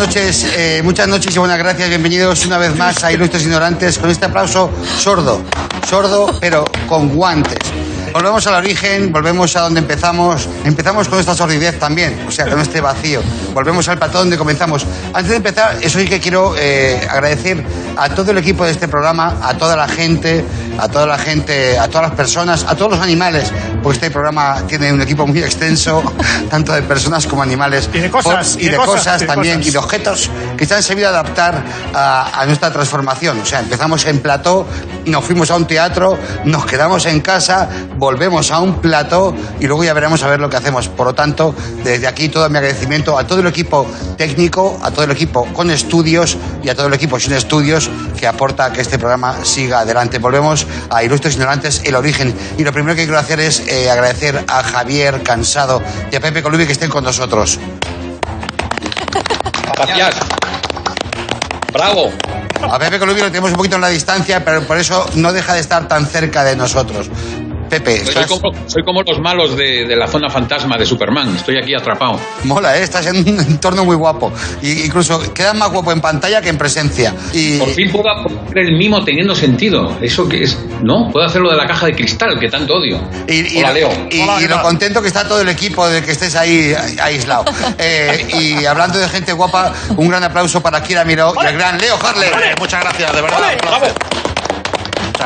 noches, eh, muchas noches y buenas gracias. Bienvenidos una vez más a Ilustres Ignorantes con este aplauso sordo, sordo pero con guantes. Volvemos al origen, volvemos a donde empezamos. Empezamos con esta sordidez también, o sea, con este vacío. Volvemos al platón donde comenzamos. Antes de empezar, eso sí que quiero eh, agradecer a todo el equipo de este programa, a toda la gente, a toda la gente, a todas las personas, a todos los animales, porque este programa tiene un equipo muy extenso, tanto de personas como animales. Y de cosas, Por- y, de, cosas, también, y de objetos que se han sabido adaptar a, a nuestra transformación. O sea, empezamos en plató, nos fuimos a un teatro, nos quedamos en casa, volvemos a un plató y luego ya veremos a ver lo que hacemos. Por lo tanto, desde aquí todo mi agradecimiento a todo el equipo técnico, a todo el equipo con estudios y a todo el equipo sin estudios que aporta a que este programa siga adelante. Volvemos a Ilustres Ignorantes, el origen. Y lo primero que quiero hacer es eh, agradecer a Javier Cansado y a Pepe Colubi que estén con nosotros. Gracias. Bravo. A Pepe Colubi lo tenemos un poquito en la distancia, pero por eso no deja de estar tan cerca de nosotros. Pepe, Soy como, soy como los malos de, de la zona fantasma de Superman. Estoy aquí atrapado. mola, ¿eh? estás en un entorno muy guapo. Y incluso quedas más guapo en pantalla que en presencia. Y Por fin puedo hacer el mimo teniendo sentido. Eso que es. ¿No? Puedo hacer lo de la caja de cristal, que tanto odio. Y, y Hola, Leo. y- Hola, y ¿qué lo contento que está todo el equipo de que estés ahí aislado. Eh, y hablando de gente guapa, un gran aplauso para Kira Miró y el gran Leo Harley. Muchas gracias, de verdad. Muchas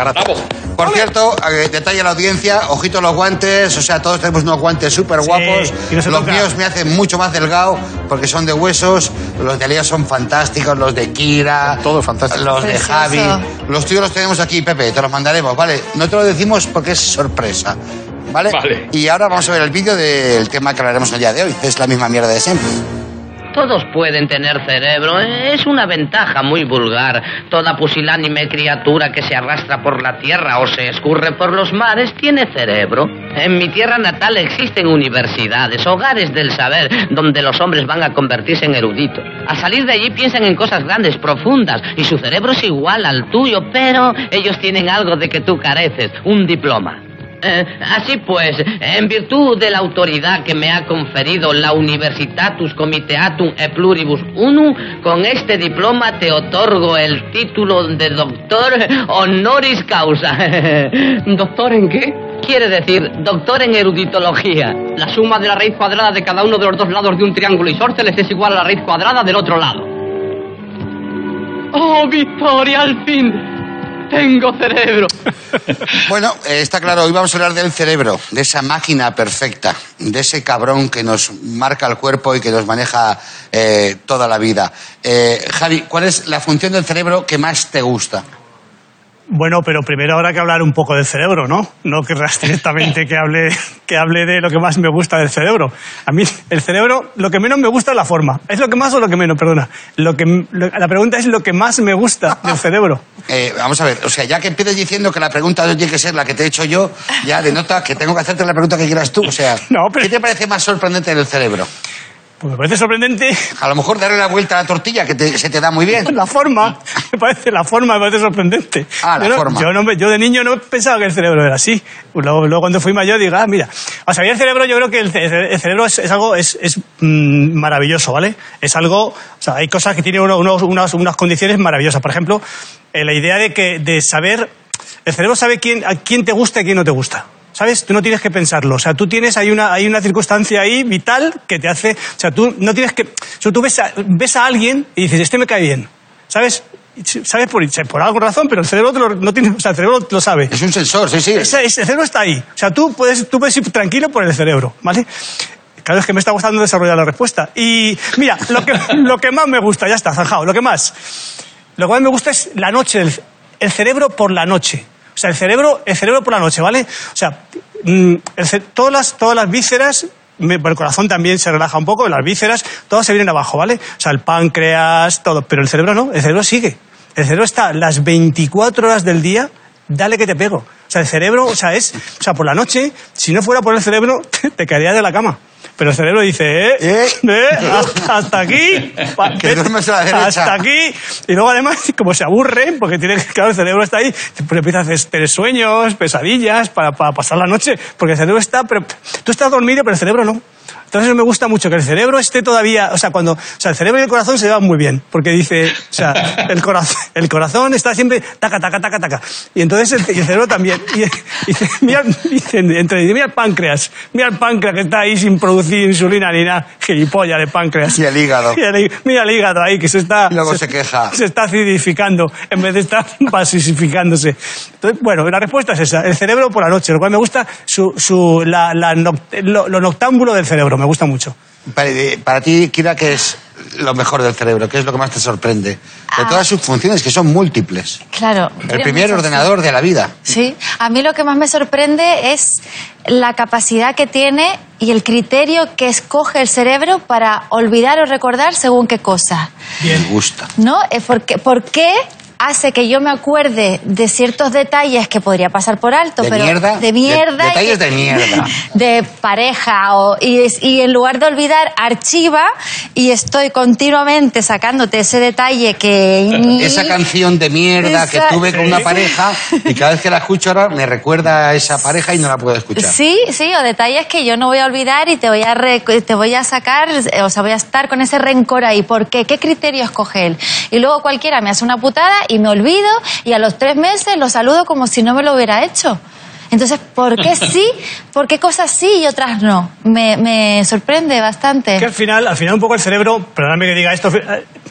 gracias. Bravo. Por cierto, eh, detalle a la audiencia, ojito los guantes, o sea, todos tenemos unos guantes súper guapos. los toca. míos me hacen mucho más delgado porque son de huesos, los de Leo son fantásticos, los de Kira, Todo fantástico. los de. Javi. Los tuyos los tenemos aquí, Pepe, te los mandaremos, ¿vale? No te lo decimos porque es sorpresa. ¿Vale? Vale. Y ahora vamos a ver el vídeo del tema que hablaremos el día de hoy. Es la misma mierda de siempre. Todos pueden tener cerebro. Es una ventaja muy vulgar. Toda pusilánime criatura que se arrastra por la tierra o se escurre por los mares tiene cerebro. En mi tierra natal existen universidades, hogares del saber, donde los hombres van a convertirse en eruditos. Al salir de allí piensan en cosas grandes, profundas, y su cerebro es igual al tuyo, pero ellos tienen algo de que tú careces, un diploma. Eh, así pues, en virtud de la autoridad que me ha conferido la Universitatus Comiteatum e Pluribus Unum, con este diploma te otorgo el título de doctor honoris causa. ¿Doctor en qué? Quiere decir, doctor en eruditología. La suma de la raíz cuadrada de cada uno de los dos lados de un triángulo isósceles es igual a la raíz cuadrada del otro lado. ¡Oh, Victoria, al fin! Tengo cerebro. Bueno, eh, está claro, hoy vamos a hablar del cerebro, de esa máquina perfecta, de ese cabrón que nos marca el cuerpo y que nos maneja eh, toda la vida. Eh, Javi, ¿cuál es la función del cerebro que más te gusta? Bueno, pero primero habrá que hablar un poco del cerebro, ¿no? No querrás directamente que hable, que hable de lo que más me gusta del cerebro. A mí, el cerebro, lo que menos me gusta es la forma. ¿Es lo que más o lo que menos? Perdona. Lo que, lo- la pregunta es lo que más me gusta del cerebro. Eh, vamos a ver, o sea, ya que empiezas diciendo que la pregunta no tiene que ser la que te he hecho yo, ya denota que tengo que hacerte la pregunta que quieras tú. O sea, No, pero- ¿qué te parece más sorprendente del cerebro? Pues me parece sorprendente A lo mejor darle la vuelta a la tortilla, que te- se te da muy bien. la forma. Me parece, la forma me parece sorprendente. Ah, la yo no- forma. Yo, no me- yo de niño no pensaba que el cerebro era así. Luego, luego cuando fui mayor digo, ah, mira. O sea, yo el cerebro, yo creo que el, ce- el cerebro es, es algo, es, es, mm, maravilloso, ¿vale? Es algo, o sea, hay cosas que tienen uno- unos- unas, unas condiciones maravillosas. Por ejemplo, eh, la idea de que, de saber, el cerebro sabe quién, a quién te gusta y quién no te gusta. ¿Sabes? Tú no tienes que pensarlo. O sea, tú tienes, hay una, hay una circunstancia ahí vital que te hace, o sea, tú no tienes que, o sea, tú ves a, ves a alguien y dices, este me cae bien. ¿Sabes? ¿Sabes? Por, por alguna razón, pero el cerebro te lo, no tiene, o sea, el cerebro lo sabe. Es un sensor, sí, sí. Ese, ese cerebro está ahí. O sea, tú puedes, tú puedes ir tranquilo por el cerebro, ¿vale? Claro, es que me está gustando desarrollar la respuesta. Y mira, lo que, lo que más me gusta, ya está, zanjado, lo que más. Lo que más me gusta es la noche, el, el cerebro por la noche. O sea, el cerebro, el cerebro por la noche, ¿vale? O sea, mm, todas, las, todas las vísceras, el corazón también se relaja un poco, las vísceras, todas se vienen abajo, ¿vale? O sea, el páncreas, todo. Pero el cerebro no, el cerebro sigue. El cerebro está las 24 horas del día, dale que te pego. O sea, el cerebro, o sea, es, o sea, por la noche, si no fuera por el cerebro, te caerías de la cama. Pero el cerebro dice, ¿eh? ¿Eh? ¿Eh? Hasta, hasta aquí. Que duermes a la. Hasta aquí. Y luego además, como se aburre, porque tiene claro, el cerebro está ahí, pues empieza a hacer sueños, pesadillas, para, para pasar la noche, porque el cerebro está, pero tú estás dormido, pero el cerebro no. Entonces me gusta mucho que el cerebro esté todavía, o sea, cuando, o sea, el cerebro y el corazón se llevan muy bien, porque dice, o sea, el corazón, el corazón está siempre taca, taca, taca, taca. Y entonces el, y el cerebro también. Y, y dice, mira, entre, mira el páncreas, mira el páncreas que está ahí sin producir insulina ni nada, gilipollas de páncreas. Y el hígado. Y el hí- mira el hígado ahí que se está. Y luego se queja. Se está acidificando en vez de estar basificándose. Entonces, bueno, la respuesta es esa. El cerebro por la noche, lo cual me gusta su, su, la, la noct- lo, lo noctámbulo del cerebro, me gusta mucho. Para, para ti, Kira, ¿qué es lo mejor del cerebro? ¿Qué es lo que más te sorprende? De Ah. todas sus funciones, que son múltiples. Claro. El primer ordenador de la vida. Sí, a mí lo que más me sorprende es la capacidad que tiene y el criterio que escoge el cerebro para olvidar o recordar según qué cosa. Me gusta. ¿No? Eh, porque, ¿Por qué hace que yo me acuerde de ciertos detalles que podría pasar por alto? ¿De pero mierda? De mierda. De- detalles de mierda. de pareja. O, y, y en lugar de olvidar, archiva y estoy continuamente sacándote ese detalle que... Esa canción de mierda que Esa- tuve con una pareja y cada vez que la escucho ahora me recuerda a esa pareja y no la puedo escuchar. Sí, sí, o detalles que yo no voy a olvidar y te voy a, re- te voy a sacar, o sea, voy a estar con ese rencor ahí. ¿Por qué? ¿Qué criterio escoge él? Y luego cualquiera me hace una putada y me olvido y a los tres meses lo saludo como si no me lo hubiera hecho. Entonces, ¿por qué sí? ¿Por qué cosas sí y otras no? Me, me sorprende bastante. Que al final, al final un poco el cerebro, perdóname que diga esto,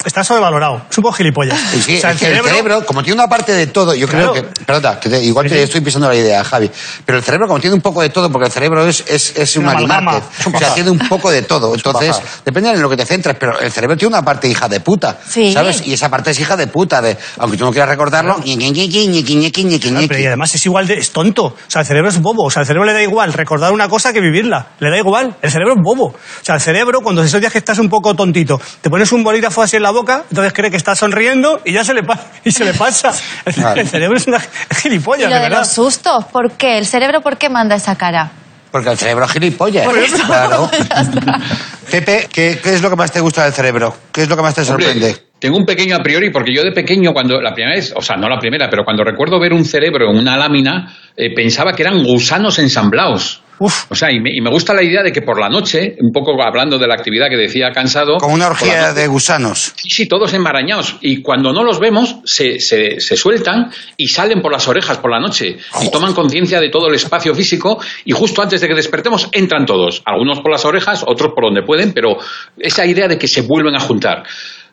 está sobrevalorado. Es un poco gilipollas. Sí, O sea, es que el cerebro, como tiene una parte de todo, yo creo Claro. que. Perdona, que te- igual Sí, te sí. estoy pisando la idea, Javi. Pero el cerebro, como tiene un poco de todo, porque el cerebro es, es, es un animal. O sea, tiene un poco de todo. Entonces, depende de lo que te centres, pero el cerebro tiene una parte hija de puta. Sí. ¿Sabes? Y esa parte es hija de puta, de, aunque tú no quieras recordarlo, Claro, y además es igual de es tonto. O sea, el cerebro es bobo. O sea, al cerebro le da igual recordar una cosa que vivirla. Le da igual. El cerebro es bobo. O sea, el cerebro, cuando esos días que estás un poco tontito, te pones un bolígrafo así en la boca, entonces cree que estás sonriendo y ya se le, pa- y se le pasa. El, Claro. el cerebro es una es Y gilipollas, lo de de los sustos, ¿por qué? ¿El cerebro por qué manda esa cara? Porque el cerebro es gilipollas. Por eso. Claro. Pepe, ¿qué, ¿qué es lo que más te gusta del cerebro? ¿Qué es lo que más te Hombre, sorprende? tengo un pequeño a priori, porque yo de pequeño, cuando la primera vez, o sea, no la primera, pero cuando recuerdo ver un cerebro en una lámina, eh, pensaba que eran gusanos ensamblados. Uf. O sea, y me, y me gusta la idea de que por la noche, un poco hablando de la actividad que decía cansado. Como una orgía noche- de gusanos. Sí, sí, todos enmarañados. Y cuando no los vemos, se, se, se sueltan y salen por las orejas por la noche y toman conciencia de todo el espacio físico y justo antes de que despertemos entran todos. Algunos por las orejas, otros por donde pueden, pero esa idea de que se vuelven a juntar.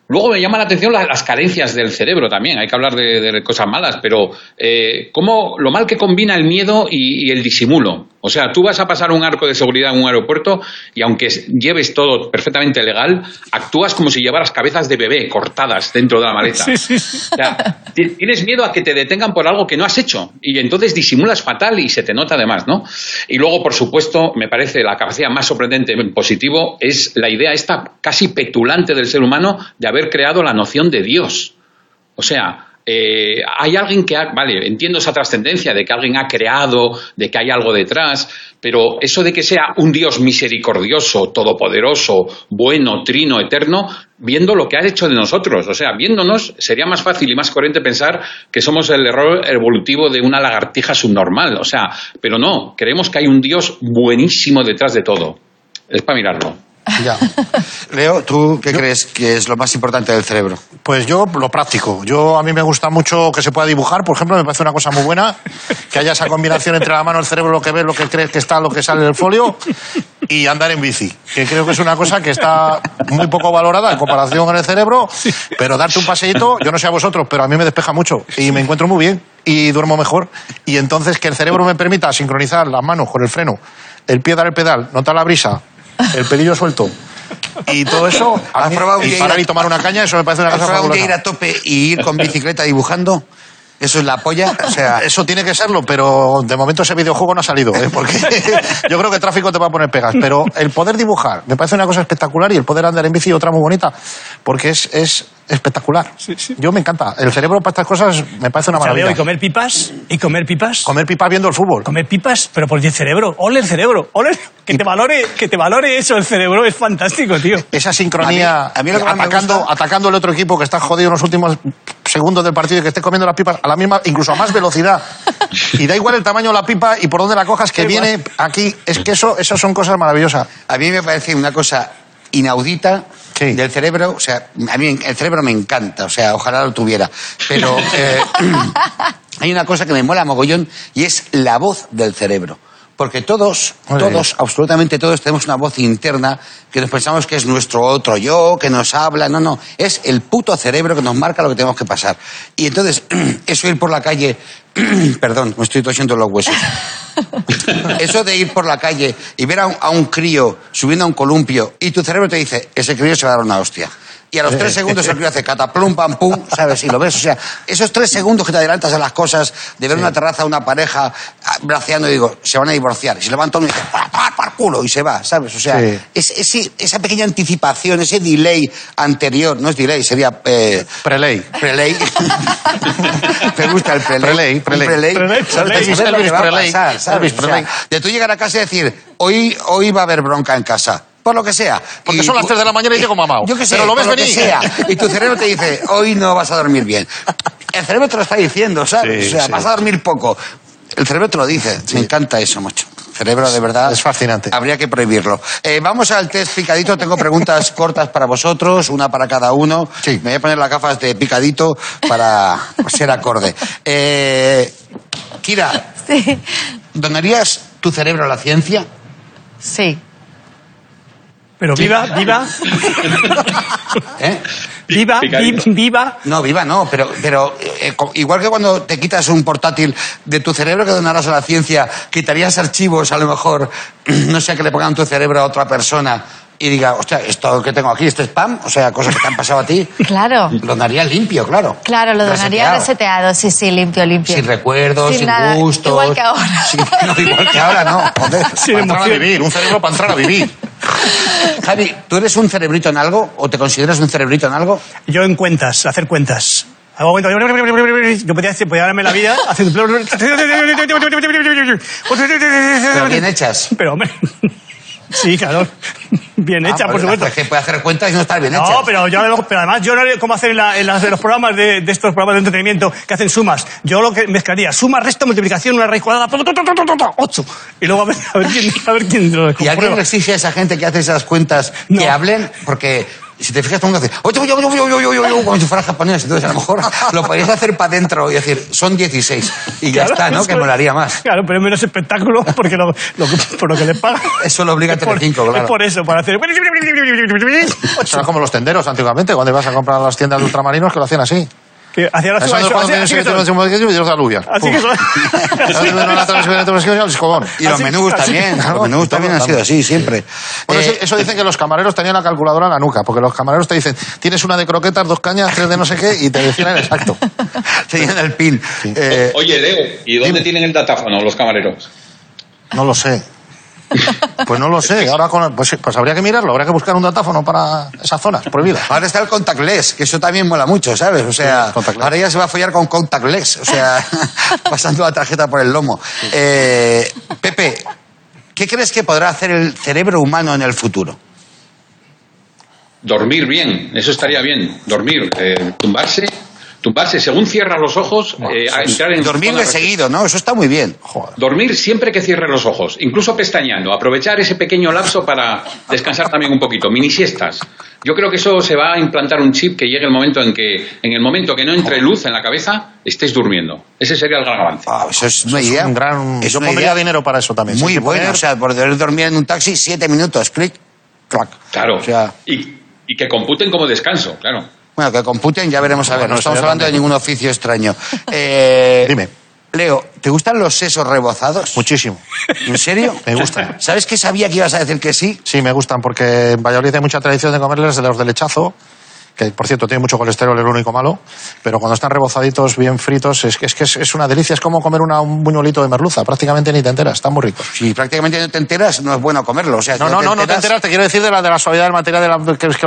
Luego me llama la atención la- las carencias del cerebro también. Hay que hablar de, de cosas malas, pero eh, cómo lo mal que combina el miedo y, y el disimulo. O sea, tú vas a pasar un arco de seguridad en un aeropuerto y aunque lleves todo perfectamente legal, actúas como si llevaras cabezas de bebé cortadas dentro de la maleta. Sí, sí, sí. O sea, ti- tienes miedo a que te detengan por algo que no has hecho y entonces disimulas fatal y se te nota además, ¿no? Y luego, por supuesto, me parece la capacidad más sorprendente en positivo es la idea esta casi petulante del ser humano de haber creado la noción de Dios. O sea, eh, hay alguien que ha, vale, entiendo esa trascendencia de que alguien ha creado, de que hay algo detrás, pero eso de que sea un Dios misericordioso, todopoderoso, bueno, trino, eterno, viendo lo que ha hecho de nosotros, o sea, viéndonos, sería más fácil y más coherente pensar que somos el error evolutivo de una lagartija subnormal, o sea, pero no, creemos que hay un Dios buenísimo detrás de todo. Es para mirarlo. Ya. Leo, ¿tú qué crees que es lo más importante del cerebro? Pues yo lo práctico. Yo a mí me gusta mucho que se pueda dibujar, por ejemplo, me parece una cosa muy buena que haya esa combinación entre la mano, el cerebro, lo que ves, lo que crees que está, lo que sale del folio y andar en bici, que creo que es una cosa que está muy poco valorada en comparación con el cerebro, pero darte un paseíto, yo no sé a vosotros, pero a mí me despeja mucho y me encuentro muy bien y duermo mejor y entonces que el cerebro me permita sincronizar las manos con el freno, el pie dar el pedal, notar la brisa, el pelillo suelto. Y todo eso, ¿Has mí- probado y parar ir a- y tomar una caña, eso me parece una ¿Has cosa probado fabulosa. ir a tope y ir con bicicleta dibujando? ¿Eso es la polla? O sea, Eso tiene que serlo, pero de momento ese videojuego no ha salido, ¿eh? porque yo creo que el tráfico te va a poner pegas. Pero el poder dibujar me parece una cosa espectacular y el poder andar en bici otra muy bonita, porque es, es espectacular. Sí, sí. Yo me encanta. El cerebro para estas cosas me parece una maravilla. y comer pipas, y comer pipas. Comer pipas viendo el fútbol. Comer pipas, pero por el cerebro. Ole el cerebro. Ole, que te valore, que te valore eso el cerebro es fantástico, tío. Esa sincronía A mí- a mí lo que más me atacando, gusta- atacando el otro equipo que está jodido en los últimos segundos del partido y que esté comiendo las pipas a la misma, incluso a más velocidad. Y da igual el tamaño de la pipa y por dónde la cojas que Da igual. viene aquí. Es que eso, eso son cosas maravillosas. A mí me parece una cosa inaudita Sí. del cerebro. O sea, a mí el cerebro me encanta. O sea, ojalá lo tuviera. Pero eh, hay una cosa que me mola mogollón y es la voz del cerebro. Porque todos, Muy todos, absolutamente todos tenemos una voz interna que nos pensamos que es nuestro otro yo, que nos habla. No, no. Es el puto cerebro que nos marca lo que tenemos que pasar. Y entonces, eso ir por la calle. Perdón, me estoy tosiendo los huesos. Eso de ir por la calle y ver a un, a un crío subiendo a un columpio y tu cerebro te dice, ese crío se va a dar una hostia. Y a los tres segundos el crío hace cataplum, pam, pum, ¿sabes? Y lo ves. O sea, esos tres segundos que te adelantas a las cosas, de ver una terraza, una pareja ah, braceando y digo, se van a divorciar. Y se levanta uno y dice, ¡par, par, par culo! Y se va, ¿sabes? O sea, Sí. es- ese- esa pequeña anticipación, ese delay anterior, no es delay, sería... Eh, Preley. Prelay. Me gusta el prelay. Prelay, prelay. Prelay. Prelay, ¿Sabes? prelay. Que Elvis va a Prelay, pasar, ¿sabes? Elvis O sea, Prelay. de tú llegar a casa y decir, hoy, hoy va a haber bronca en casa. Por lo que sea. Porque Y son las tú- 3 de la mañana y llego mamado. Yo qué sé, Pero lo ves por que venir. sea. Y tu cerebro te dice, hoy no vas a dormir bien. El cerebro te lo está diciendo, ¿sabes? Sí, o sea, sí. vas a dormir poco. El cerebro te lo dice. Me encanta eso, mucho. Cerebro, de verdad. Es fascinante. Habría que prohibirlo. Eh, vamos al test picadito. Tengo preguntas cortas para vosotros, una para cada uno. Sí. Me voy a poner las gafas de picadito para ser acorde. Eh, Kira, Sí. ¿donarías tu cerebro a la ciencia? Sí. Pero viva, viva, ¿Eh? viva, Picadito. vi- viva. No, viva no, pero, pero eh, igual que cuando te quitas un portátil de tu cerebro que donarás a la ciencia, quitarías archivos, a lo mejor, no sé, que le pongan tu cerebro a otra persona y diga, hostia, esto que tengo aquí, este spam, o sea, cosas que te han pasado a ti, Claro. lo donaría limpio, claro. Claro, lo donaría Reseteado. reseteado. Sí, sí, limpio, limpio. Sin recuerdos, sin, nada. gustos. Igual que ahora. Sin- no, igual que ahora, no. Joder. Sin Para entrar a vivir, un cerebro para entrar a vivir. Javi, ¿tú eres un cerebrito en algo? ¿O te consideras un cerebrito en algo? Yo en cuentas, hacer cuentas. Hago cuentas. Yo podía, hacer- podía darme la vida haciendo. Pero bien hechas. Pero, hombre. Sí, claro. Bien hecha, Ah, por pues, supuesto. Es que puede hacer cuentas y no estar bien hechas. No, pero, yo, pero además yo no haría como hacen en, la- en las de los programas de, de estos programas de entretenimiento que hacen sumas. Yo lo que mezclaría, suma, resta, multiplicación, una raíz cuadrada, ocho. Y luego a ver, a ver quién, a ver quién lo ¿Y alguien comprueba. le exige a esa gente que hace esas cuentas No. que hablen? Porque si te fijas, todo el mundo hace, "Oye, oye, oye, oye, oye, oye, oye", como si fueran japoneses. Entonces, a lo mejor lo podrías hacer para adentro y decir, son 16. Y ya Claro, está, ¿no? eso- Que molaría más. Claro, pero es menos espectáculo porque lo, lo- por lo que le pagan. Eso lo obliga por- Telecinco, claro. Es por eso, para hacer. Era como los tenderos antiguamente, cuando ibas a comprar a las tiendas de ultramarinos que lo hacían así. Que hacía la Eso es cuando tienes que y de alubias. Así que. Y los menús también. Los menús también han sido así, siempre. Eh, eso, eso dicen que los camareros tenían la calculadora en la nuca, porque los camareros te dicen, tienes una de croquetas, dos cañas, tres de no sé qué, y te decían el exacto. Tenían el pin. Eh, Oye, Leo, ¿y dónde tienen el datáfono los camareros? No lo sé. Pues no lo sé. Ahora con, pues, pues habría que mirarlo, habría que buscar un datáfono para esas zonas prohibidas. Ahora está el contactless, que eso también mola mucho, ¿sabes? O sea, Sí, ahora ya se va a follar con contactless, o sea, pasando la tarjeta por el lomo. Eh, Pepe, ¿qué crees que podrá hacer el cerebro humano en el futuro? Dormir bien, eso estaría bien. Dormir, eh, tumbarse, tumbarse según cierras los ojos, eh, a entrar en Dormir de seguido, ¿no? Eso está muy bien. Joder. Dormir siempre que cierres los ojos, incluso pestañeando, aprovechar ese pequeño lapso para descansar también un poquito, mini siestas. Yo creo que eso se va a implantar un chip que llegue el momento en que, en el momento que no entre luz en la cabeza, estés durmiendo. Ese sería el gran avance. Ah, eso es una Es idea. un gran... es Yo una pondría idea dinero para eso también. Muy poner- o sea, por poder dormir en un taxi siete minutos, clic, clac. Claro. O sea, y, y que computen como descanso, claro. Bueno, que computen, ya veremos a ver. Bueno, No estamos hablando de ningún oficio extraño. Eh, Dime. Leo, ¿te gustan los sesos rebozados? Muchísimo. ¿En serio? Me gustan. ¿Sabes que sabía que ibas a decir que sí? Sí, me gustan porque en Valladolid hay mucha tradición de comerles de los de lechazo que por cierto tiene mucho colesterol, es lo único malo, pero cuando están rebozaditos, bien fritos, es que es, que es, una delicia, es como comer una- un buñuelito de merluza, prácticamente ni te enteras, están muy ricos. Si prácticamente no te enteras, no es bueno comerlo. O sea, si No, no, no, te enteras, te quiero decir de la, de la suavidad del material de la, que es que.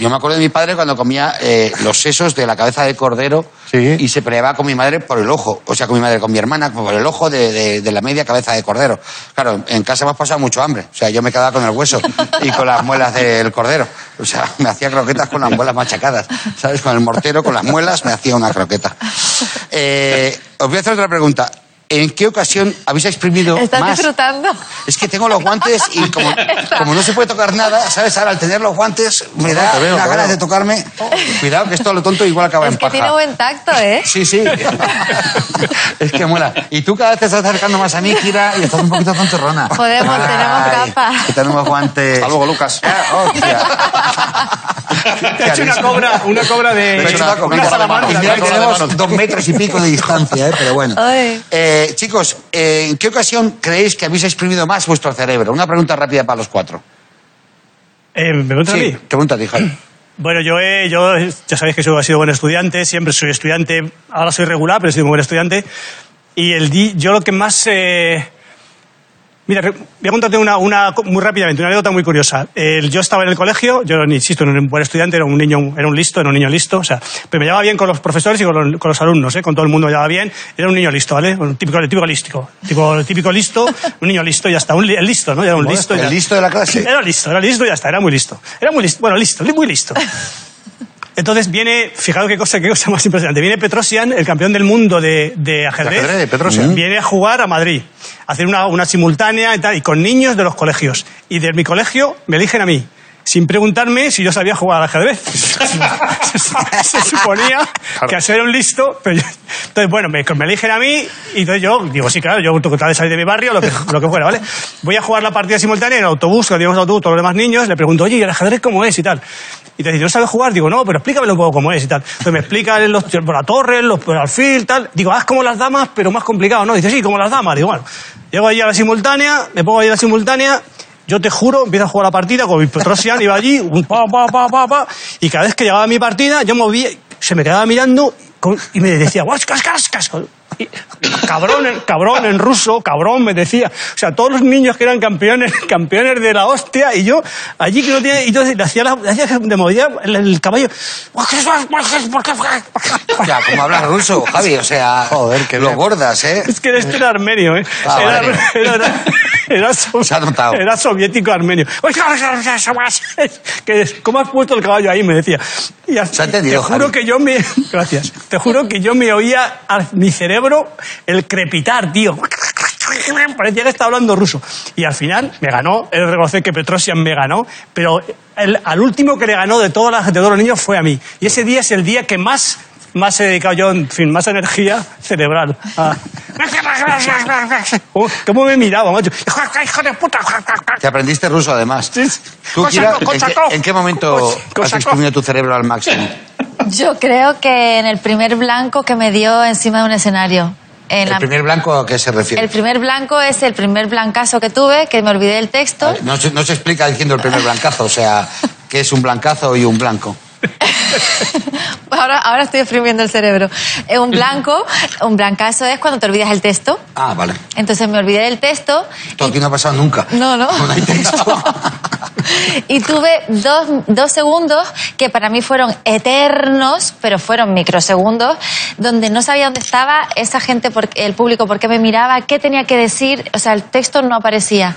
Yo me acuerdo de mi padre cuando comía eh, los sesos de la cabeza de cordero Sí. y se peleaba con mi madre por el ojo. O sea, con mi madre, con mi hermana, por el ojo de, de- de la media cabeza de cordero. Claro, en casa hemos pasado mucho hambre. O sea, yo me quedaba con el hueso y con las muelas del cordero. O sea, me hacía croquetas con las muelas machacadas. ¿Sabes? Con el mortero, con las muelas, me hacía una croqueta. Eh, os voy a hacer otra pregunta. ¿En qué ocasión habéis exprimido ¿Estás más? disfrutando? Es que tengo los guantes y como, como no se puede tocar nada, ¿sabes? Ahora al tener los guantes me da te veo, una te ganas de tocarme. Cuidado que esto a lo tonto igual acaba Es en que paja. tiene buen tacto, ¿eh? Sí, sí. es que mola. Y tú cada vez te estás acercando más a mí, Kira, y estás un poquito tontorrona. Podemos, tenemos capas. Que tenemos guantes. Hasta luego, Lucas. Hostia. Te ha hecho una cobra, una cobra de. Me he hecho una una comida. salamandra, Y mira que una tenemos dos metros y pico de distancia, ¿eh? pero bueno. Ay. Eh, chicos, eh, ¿en qué ocasión creéis que habéis exprimido más vuestro cerebro? Una pregunta rápida para los cuatro. Eh, ¿Me preguntas a mí? pregunta a ti, Javi. Bueno, yo, he, yo ya sabéis que he sido buen estudiante, siempre soy estudiante, ahora soy regular, pero he sido muy buen estudiante. Y el yo lo que más... eh, Mira, voy a contarte una, muy rápidamente, una anécdota muy curiosa. Yo estaba en el colegio, yo insisto, no era un buen estudiante, era un niño, era un listo, era un niño listo, o sea, pero me llevaba bien con los profesores y con los, con los alumnos, ¿eh? con todo el mundo me llevaba bien. Era un niño listo, ¿vale? Un típico, típico lístico, tipo, típico listo, un niño listo y ya está, un el listo, ¿no? Era un listo. ¿El ya- listo de la clase? Era listo, era listo y ya está, era muy listo. Era muy listo, bueno, listo, muy listo. Entonces viene, fijaos qué cosa, qué cosa más impresionante. Viene Petrosian, el campeón del mundo de, de ajedrez. ajedrez, Petrosian. Viene a jugar a Madrid, hacer una, una simultánea y tal, y con niños de los colegios. Y de mi colegio me eligen a mí. Sin preguntarme si yo sabía jugar al ajedrez. se, se suponía que al ser un listo. Pero yo- entonces, bueno, me, me eligen a mí y entonces yo digo, sí, claro, yo tratar de salir de mi barrio, lo que, lo que fuera, ¿vale? Voy a jugar la partida simultánea en el autobús, que el autobús, todos los demás niños, le pregunto, oye, ¿y el ajedrez cómo es y tal? Y te dice, ¿no sabes jugar? Digo, no, pero explícamelo un poco cómo es y tal. Entonces me explican los, la torre, los, el alfil, tal. Digo, ah, es como las damas, pero más complicado, ¿no? Dice, sí, como las damas. Digo, bueno, llego allí a la simultánea, me pongo ahí a la simultánea, yo te juro, empiezo a jugar la partida con mi Petrosian, iba allí, un pa, pa, pa, pa, pa, y cada vez que llegaba mi partida, yo movía, se me quedaba mirando y me decía, "Guas, cas, cas, cas". Y, cabrón, en- cabrón en ruso, cabrón, me decía. O sea, todos los niños que eran campeones, campeones de la hostia, y yo allí que no tenía, y yo le hacía, la, le hacía de movía el, el caballo. Ya, como hablas ruso, Javi, o sea, Joder, qué lo gordas, ¿eh? Es que este era armenio, ¿eh? Ah, era, vale. era, era- era so- Se ha notado. era soviético armenio. Que, ¿Cómo has puesto el caballo ahí? Me decía. Y así- Se ha entendido, Te juro Javi. que yo me. Gracias. Te juro que yo me oía a mi cerebro el crepitar, tío. Parecía que estaba hablando ruso. Y al final me ganó. De reconocer que Petrosian me ganó. Pero el- al último que le ganó de toda la gente, de todos los niños, fue a mí. Y ese día es el día que más más he dedicado yo, en fin, más energía cerebral. a- Oh, ¿Cómo me miraba, macho? ¡Hijo de puta! Te aprendiste ruso, además. Tú, Kira, ¿en qué, en qué momento has exprimido tu cerebro al máximo? Yo creo que en el primer blanco que me dio encima de un escenario. En ¿El la- primer blanco a qué se refiere? el primer blanco es el primer blancazo que tuve, que me olvidé del texto. No se, no se explica diciendo el primer blancazo, o sea, ¿qué es un blancazo y un blanco? Ahora, ahora estoy exprimiendo el cerebro. Un blanco, un blancazo es cuando te olvidas el texto. Ah, vale. Entonces me olvidé del texto. Esto aquí no ha pasado nunca. No, no. No hay texto. y tuve dos, dos segundos que para mí fueron eternos, pero fueron microsegundos, donde no sabía dónde estaba esa gente, el público, por qué me miraba, qué tenía que decir, o sea, el texto no aparecía.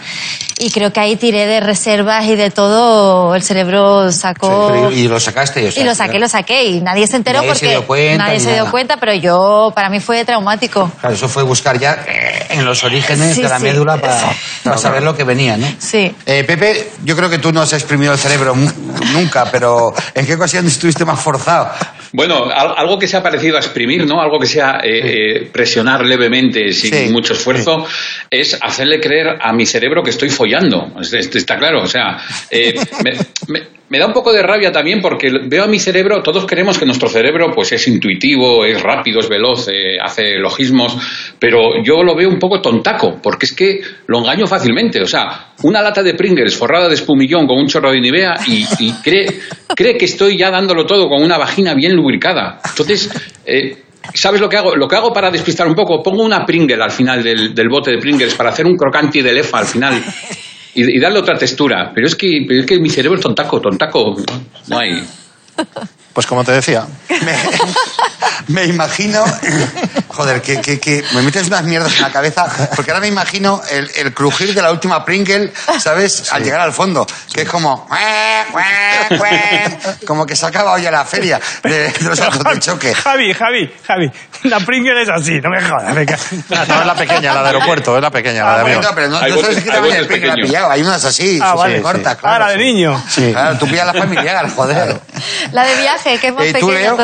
Y creo que ahí tiré de reservas y de todo, el cerebro sacó... Sí, y lo sacaste. o sea, Y lo saqué, lo saqué y nadie se enteró Nadie se porque dio cuenta nadie se dio nada. cuenta, pero yo, para mí fue traumático. Claro, eso fue buscar ya eh, en los orígenes Sí, de la sí. médula para, para saber lo que venía, ¿no? Sí. Eh, Pepe, yo creo que tú no has exprimido el cerebro nunca, pero ¿en qué ocasión estuviste más forzado? Bueno, al- algo que sea parecido a exprimir, ¿no? Algo que sea eh, eh, presionar levemente sin Sí, mucho esfuerzo, es hacerle creer a mi cerebro que estoy follando. Es- es- Está claro, o sea, eh, me, me- me da un poco de rabia también porque veo a mi cerebro, todos creemos que nuestro cerebro pues es intuitivo, es rápido, es veloz, eh, hace logismos, pero yo lo veo un poco tontaco, porque es que lo engaño fácilmente. O sea, una lata de Pringles forrada de espumillón con un chorro de Nivea y, cree, cree que estoy ya dándolo todo con una vagina bien lubricada. Entonces, eh, ¿sabes lo que hago? Lo que hago para despistar un poco, pongo una Pringle al final del, del bote de Pringles para hacer un crocante de lefa al final. Y, y darle otra textura. Pero es que, pero es que mi cerebro es tontaco, tontaco. No hay. Pues como te decía, Me, me imagino. Joder, que, que, que me metes unas mierdas en la cabeza. Porque ahora me imagino el, el crujir de la última Pringle, ¿sabes? Al llegar al fondo. Que es como. Como que se ha acabado ya la feria de, de los autos de choque. Javi, Javi, Javi. La Pringle es así, no me jodas. venga. no es la pequeña, la de aeropuerto, es la pequeña, la de Ah, avión. No, pero no, Hay no sabes tamaño de botes Pringle ha pequeños. pillado. Hay unas así, Ah, sí, cortas, Ah, claro. la de sí. niño. Sí. Claro, tú pillas la familiar, joder. La de viaje, que es más ¿Y tú, pequeña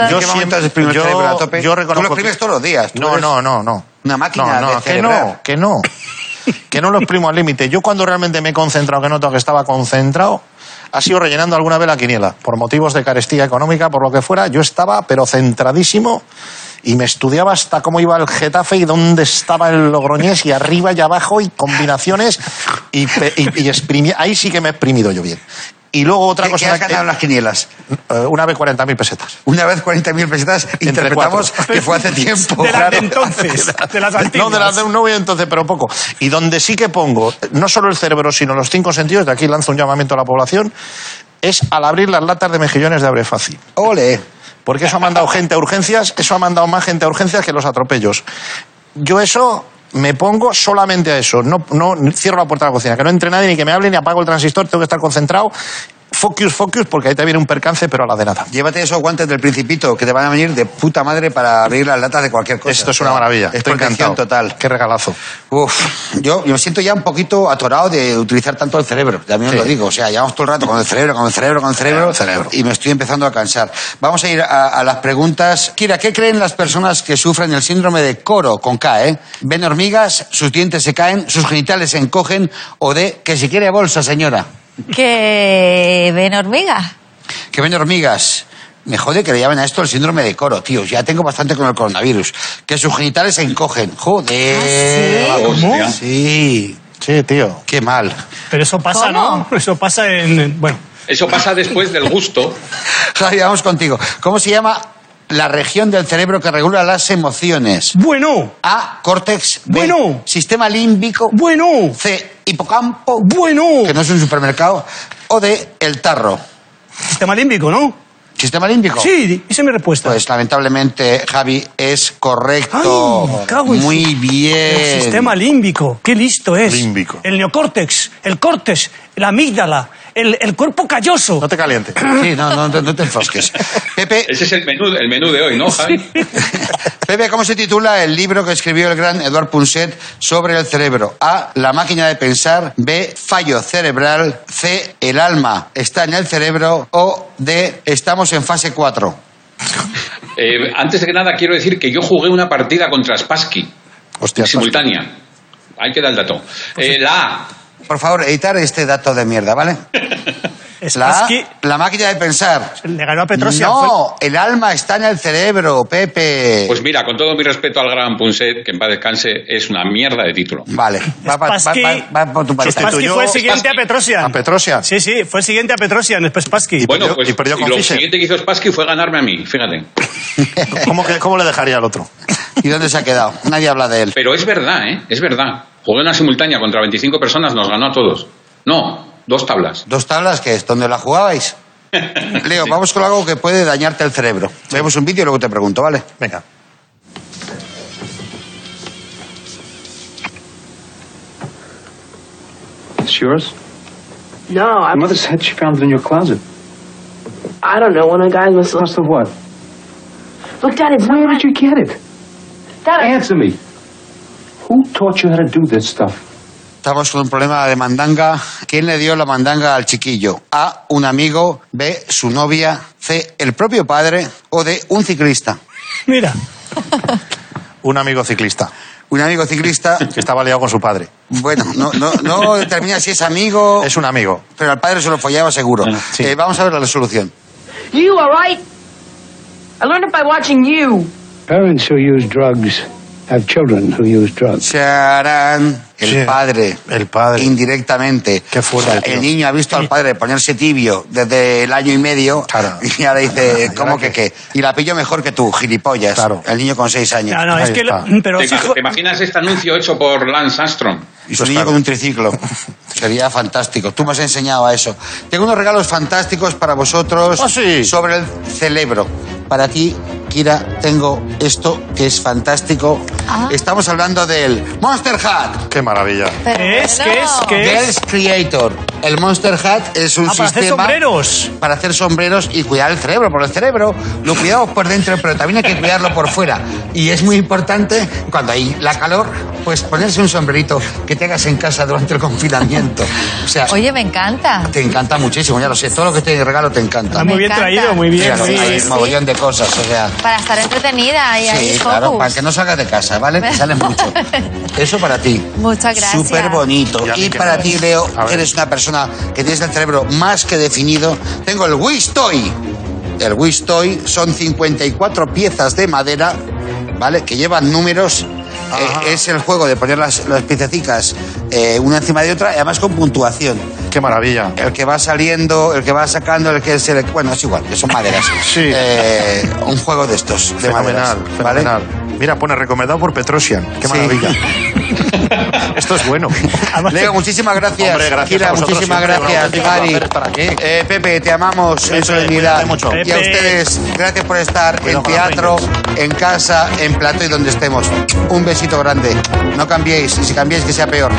a tope? yo reconozco Tú lo que- exprimes todos los días. tú No, no, no, no. Una máquina no, no, de que no, que no. Que no lo exprimo al límite. Yo cuando realmente me he concentrado, que noto que estaba concentrado, ha sido rellenando alguna vez la quiniela. Por motivos de carestía económica, por lo que fuera, yo estaba, pero centradísimo, y me estudiaba hasta cómo iba el Getafe y dónde estaba el Logroñés, y arriba y abajo, y combinaciones, y, y, y exprimí- ahí sí que me he exprimido yo bien. Y luego otra ¿Qué, cosa... qué has ganado en las quinielas? eh, una vez 40.000 pesetas. Una vez 40.000 pesetas, interpretamos cuatro. que fue hace tiempo. De las de entonces, de las antiguas. No, de las de un novio entonces, pero poco. Y donde sí que pongo, no solo el cerebro, sino los cinco sentidos, de aquí lanzo un llamamiento a la población, es al abrir las latas de mejillones de abre fácil. Ole. Porque eso ha mandado gente a urgencias, eso ha mandado más gente a urgencias que los atropellos. Yo eso me pongo solamente a eso. No, no cierro la puerta de la cocina, que no entre nadie, ni que me hable, ni apago el transistor, tengo que estar concentrado. Focus, focus, porque ahí te viene un percance, pero a la de nada. Llévate esos guantes del principito que te van a venir de puta madre para abrir las latas de cualquier cosa. Esto es una maravilla. Es Estoy encantado. total. Qué regalazo. Uf, yo, yo me siento ya un poquito atorado de utilizar tanto el cerebro. También os Sí. lo digo. O sea, llevamos todo el rato con el cerebro, con el cerebro, con el cerebro. Cerebro. Y me estoy empezando a cansar. Vamos a ir a, a las preguntas. Kira, ¿qué creen las personas que sufren el síndrome de coro con K, eh? Ven hormigas, sus dientes se caen, sus genitales se encogen o de que si quiere bolsa, señora. Que ven hormigas. Que ven hormigas. Me jode que le llamen a esto el síndrome de coro, tío. Ya tengo bastante con el coronavirus. Que sus genitales se encogen. Joder. ¿Ah, Hostia. Sí. Sí, tío. Qué mal. Pero eso pasa, ¿Cómo? ¿no? Eso pasa en. en- Bueno, Eso pasa después del gusto. Javi, vamos contigo. ¿Cómo se llama la región del cerebro que regula las emociones? bueno, A. Córtex. B. Bueno. Sistema límbico. bueno, C. Hipocampo. bueno. Que no es un supermercado. O D. El tarro. Sistema límbico, ¿no? ¿Sistema límbico? Sí, esa es mi respuesta. Pues lamentablemente, Javi, es correcto. Ay, me cago en Muy su- bien. El sistema límbico, qué listo es. Límbico. El neocórtex, el córtex, la amígdala, el, el cuerpo calloso. No te calientes. Sí, no, no, no te enfosques. Pepe, Ese es el menú, el menú de hoy, ¿no, Javi? Pepe, ¿cómo se titula el libro que escribió el gran Eduard Punset sobre el cerebro? A. La máquina de pensar. B. Fallo cerebral. C. El alma está en el cerebro. O D. Estamos en fase 4. Eh, antes de que nada, quiero decir que yo jugué una partida contra Spassky, Hostia, simultánea. Hay que dar el dato. Eh, la A. Por favor, editar este dato de mierda, ¿vale? La la máquina de pensar. le ganó a Petrosian. No, el alma está en el cerebro, Pepe. Pues mira, con todo mi respeto al gran Punset, que en paz descanse, es una mierda de título. Vale, va, va- va- va por tu parte. Spassky Sustituyó- fue el siguiente a. Petrosian. A Petrosian. Sí, sí, fue el siguiente a Petrosian, después Spassky. Bueno, perdió- pues y perdió con lo Fischer. siguiente que hizo Spassky fue ganarme a mí, fíjate. ¿Cómo, que- ¿Cómo le dejaría al otro? ¿Y dónde se ha quedado? Nadie habla de él. Pero es verdad, ¿eh? Es verdad. Jugué una simultánea contra 25 personas, nos ganó a todos. No, dos tablas. Dos tablas, que es donde la jugabais. Leo, vamos con algo que puede dañarte el cerebro. Vemos un vídeo y luego te pregunto, ¿vale? Venga. It's yours? No, I, Your mother said she found it in your closet. I don't know. One of the guys must Must have what? look. Dad, it's Where not did you get it? Dad, I- Answer me. Taught you how to do this stuff? Estamos con un problema de mandanga. ¿Quién le dio la mandanga al chiquillo? A, un amigo. B, su novia. C, el propio padre. O D, un ciclista. Mira, Un amigo ciclista. un amigo ciclista. Que estaba liado con su padre. Bueno, no, no, no determina si es amigo, Es un amigo. pero al padre se lo follaba seguro. Sí. Eh, vamos a ver la resolución. You all right? I learned it by watching you. Parents who use drugs have children who use drugs. Charán, el Sí, padre. el padre. Indirectamente. Qué fuerte, O sea, el niño ha visto al padre ponerse tibio desde el año y medio. Claro. Y ahora dice, ¿Y ¿cómo que qué? Y la pilló mejor que tú, gilipollas. Claro. El niño con seis años. No, no, Ahí es que. lo- pero ¿Te, te imaginas este anuncio hecho por Lance Armstrong? Y su Pues niño claro. con un triciclo. Sería fantástico. Tú me has enseñado a eso. Tengo unos regalos fantásticos para vosotros Ah, sí. sobre el cerebro. Para ti, Kira, tengo esto que es fantástico. Ah. Estamos hablando del Monster Hat. Qué maravilla. Pero ¿Qué es? ¿Qué es? ¿Qué es? Girls Creator. El Monster Hat es un Ah, para hacer sistema sombreros. para hacer sombreros y cuidar el cerebro. Porque el cerebro lo cuidamos por dentro, pero también hay que cuidarlo por fuera. Y es muy importante cuando hay la calor, pues ponerse un sombrerito que tengas en casa durante el confinamiento. O sea, Oye, me encanta. te encanta muchísimo, ya lo sé. Todo lo que te regalo te encanta. Ah, muy Me bien encanta. traído, muy bien. Mira, muy hay sí. mogollón de cosas, o sea. Para estar entretenida y ahí Sí, focus. claro, para que no salgas de casa, ¿vale? Te sale mucho. Eso para ti. Muchas gracias. Súper bonito. Y Y para ti, Leo, eres una persona que tienes el cerebro más que definido. Tengo el Wish Toy. El Wish Toy son 54 piezas de madera, ¿vale? Que llevan números. Eh, es el juego de poner las, las piececitas eh, una encima de otra y además con puntuación. Qué maravilla. El que va saliendo, el que va sacando, el que se le... Bueno, es igual, que son maderas. Sí. Eh, un juego de estos, de maderas. Fenomenal, ¿vale? Mira, pone recomendado por Petrosian. Qué maravilla. Esto es bueno. Leo, muchísimas gracias. Hombre, gracias Kira, a vosotros muchísimas gracias. Mari. Eh, Pepe, te amamos en solemnidad. mucho. Y a ustedes, gracias por estar Cuidado en teatro, en casa, en plato y donde estemos. Un besito grande. No cambiéis, y si cambiéis, que sea peor.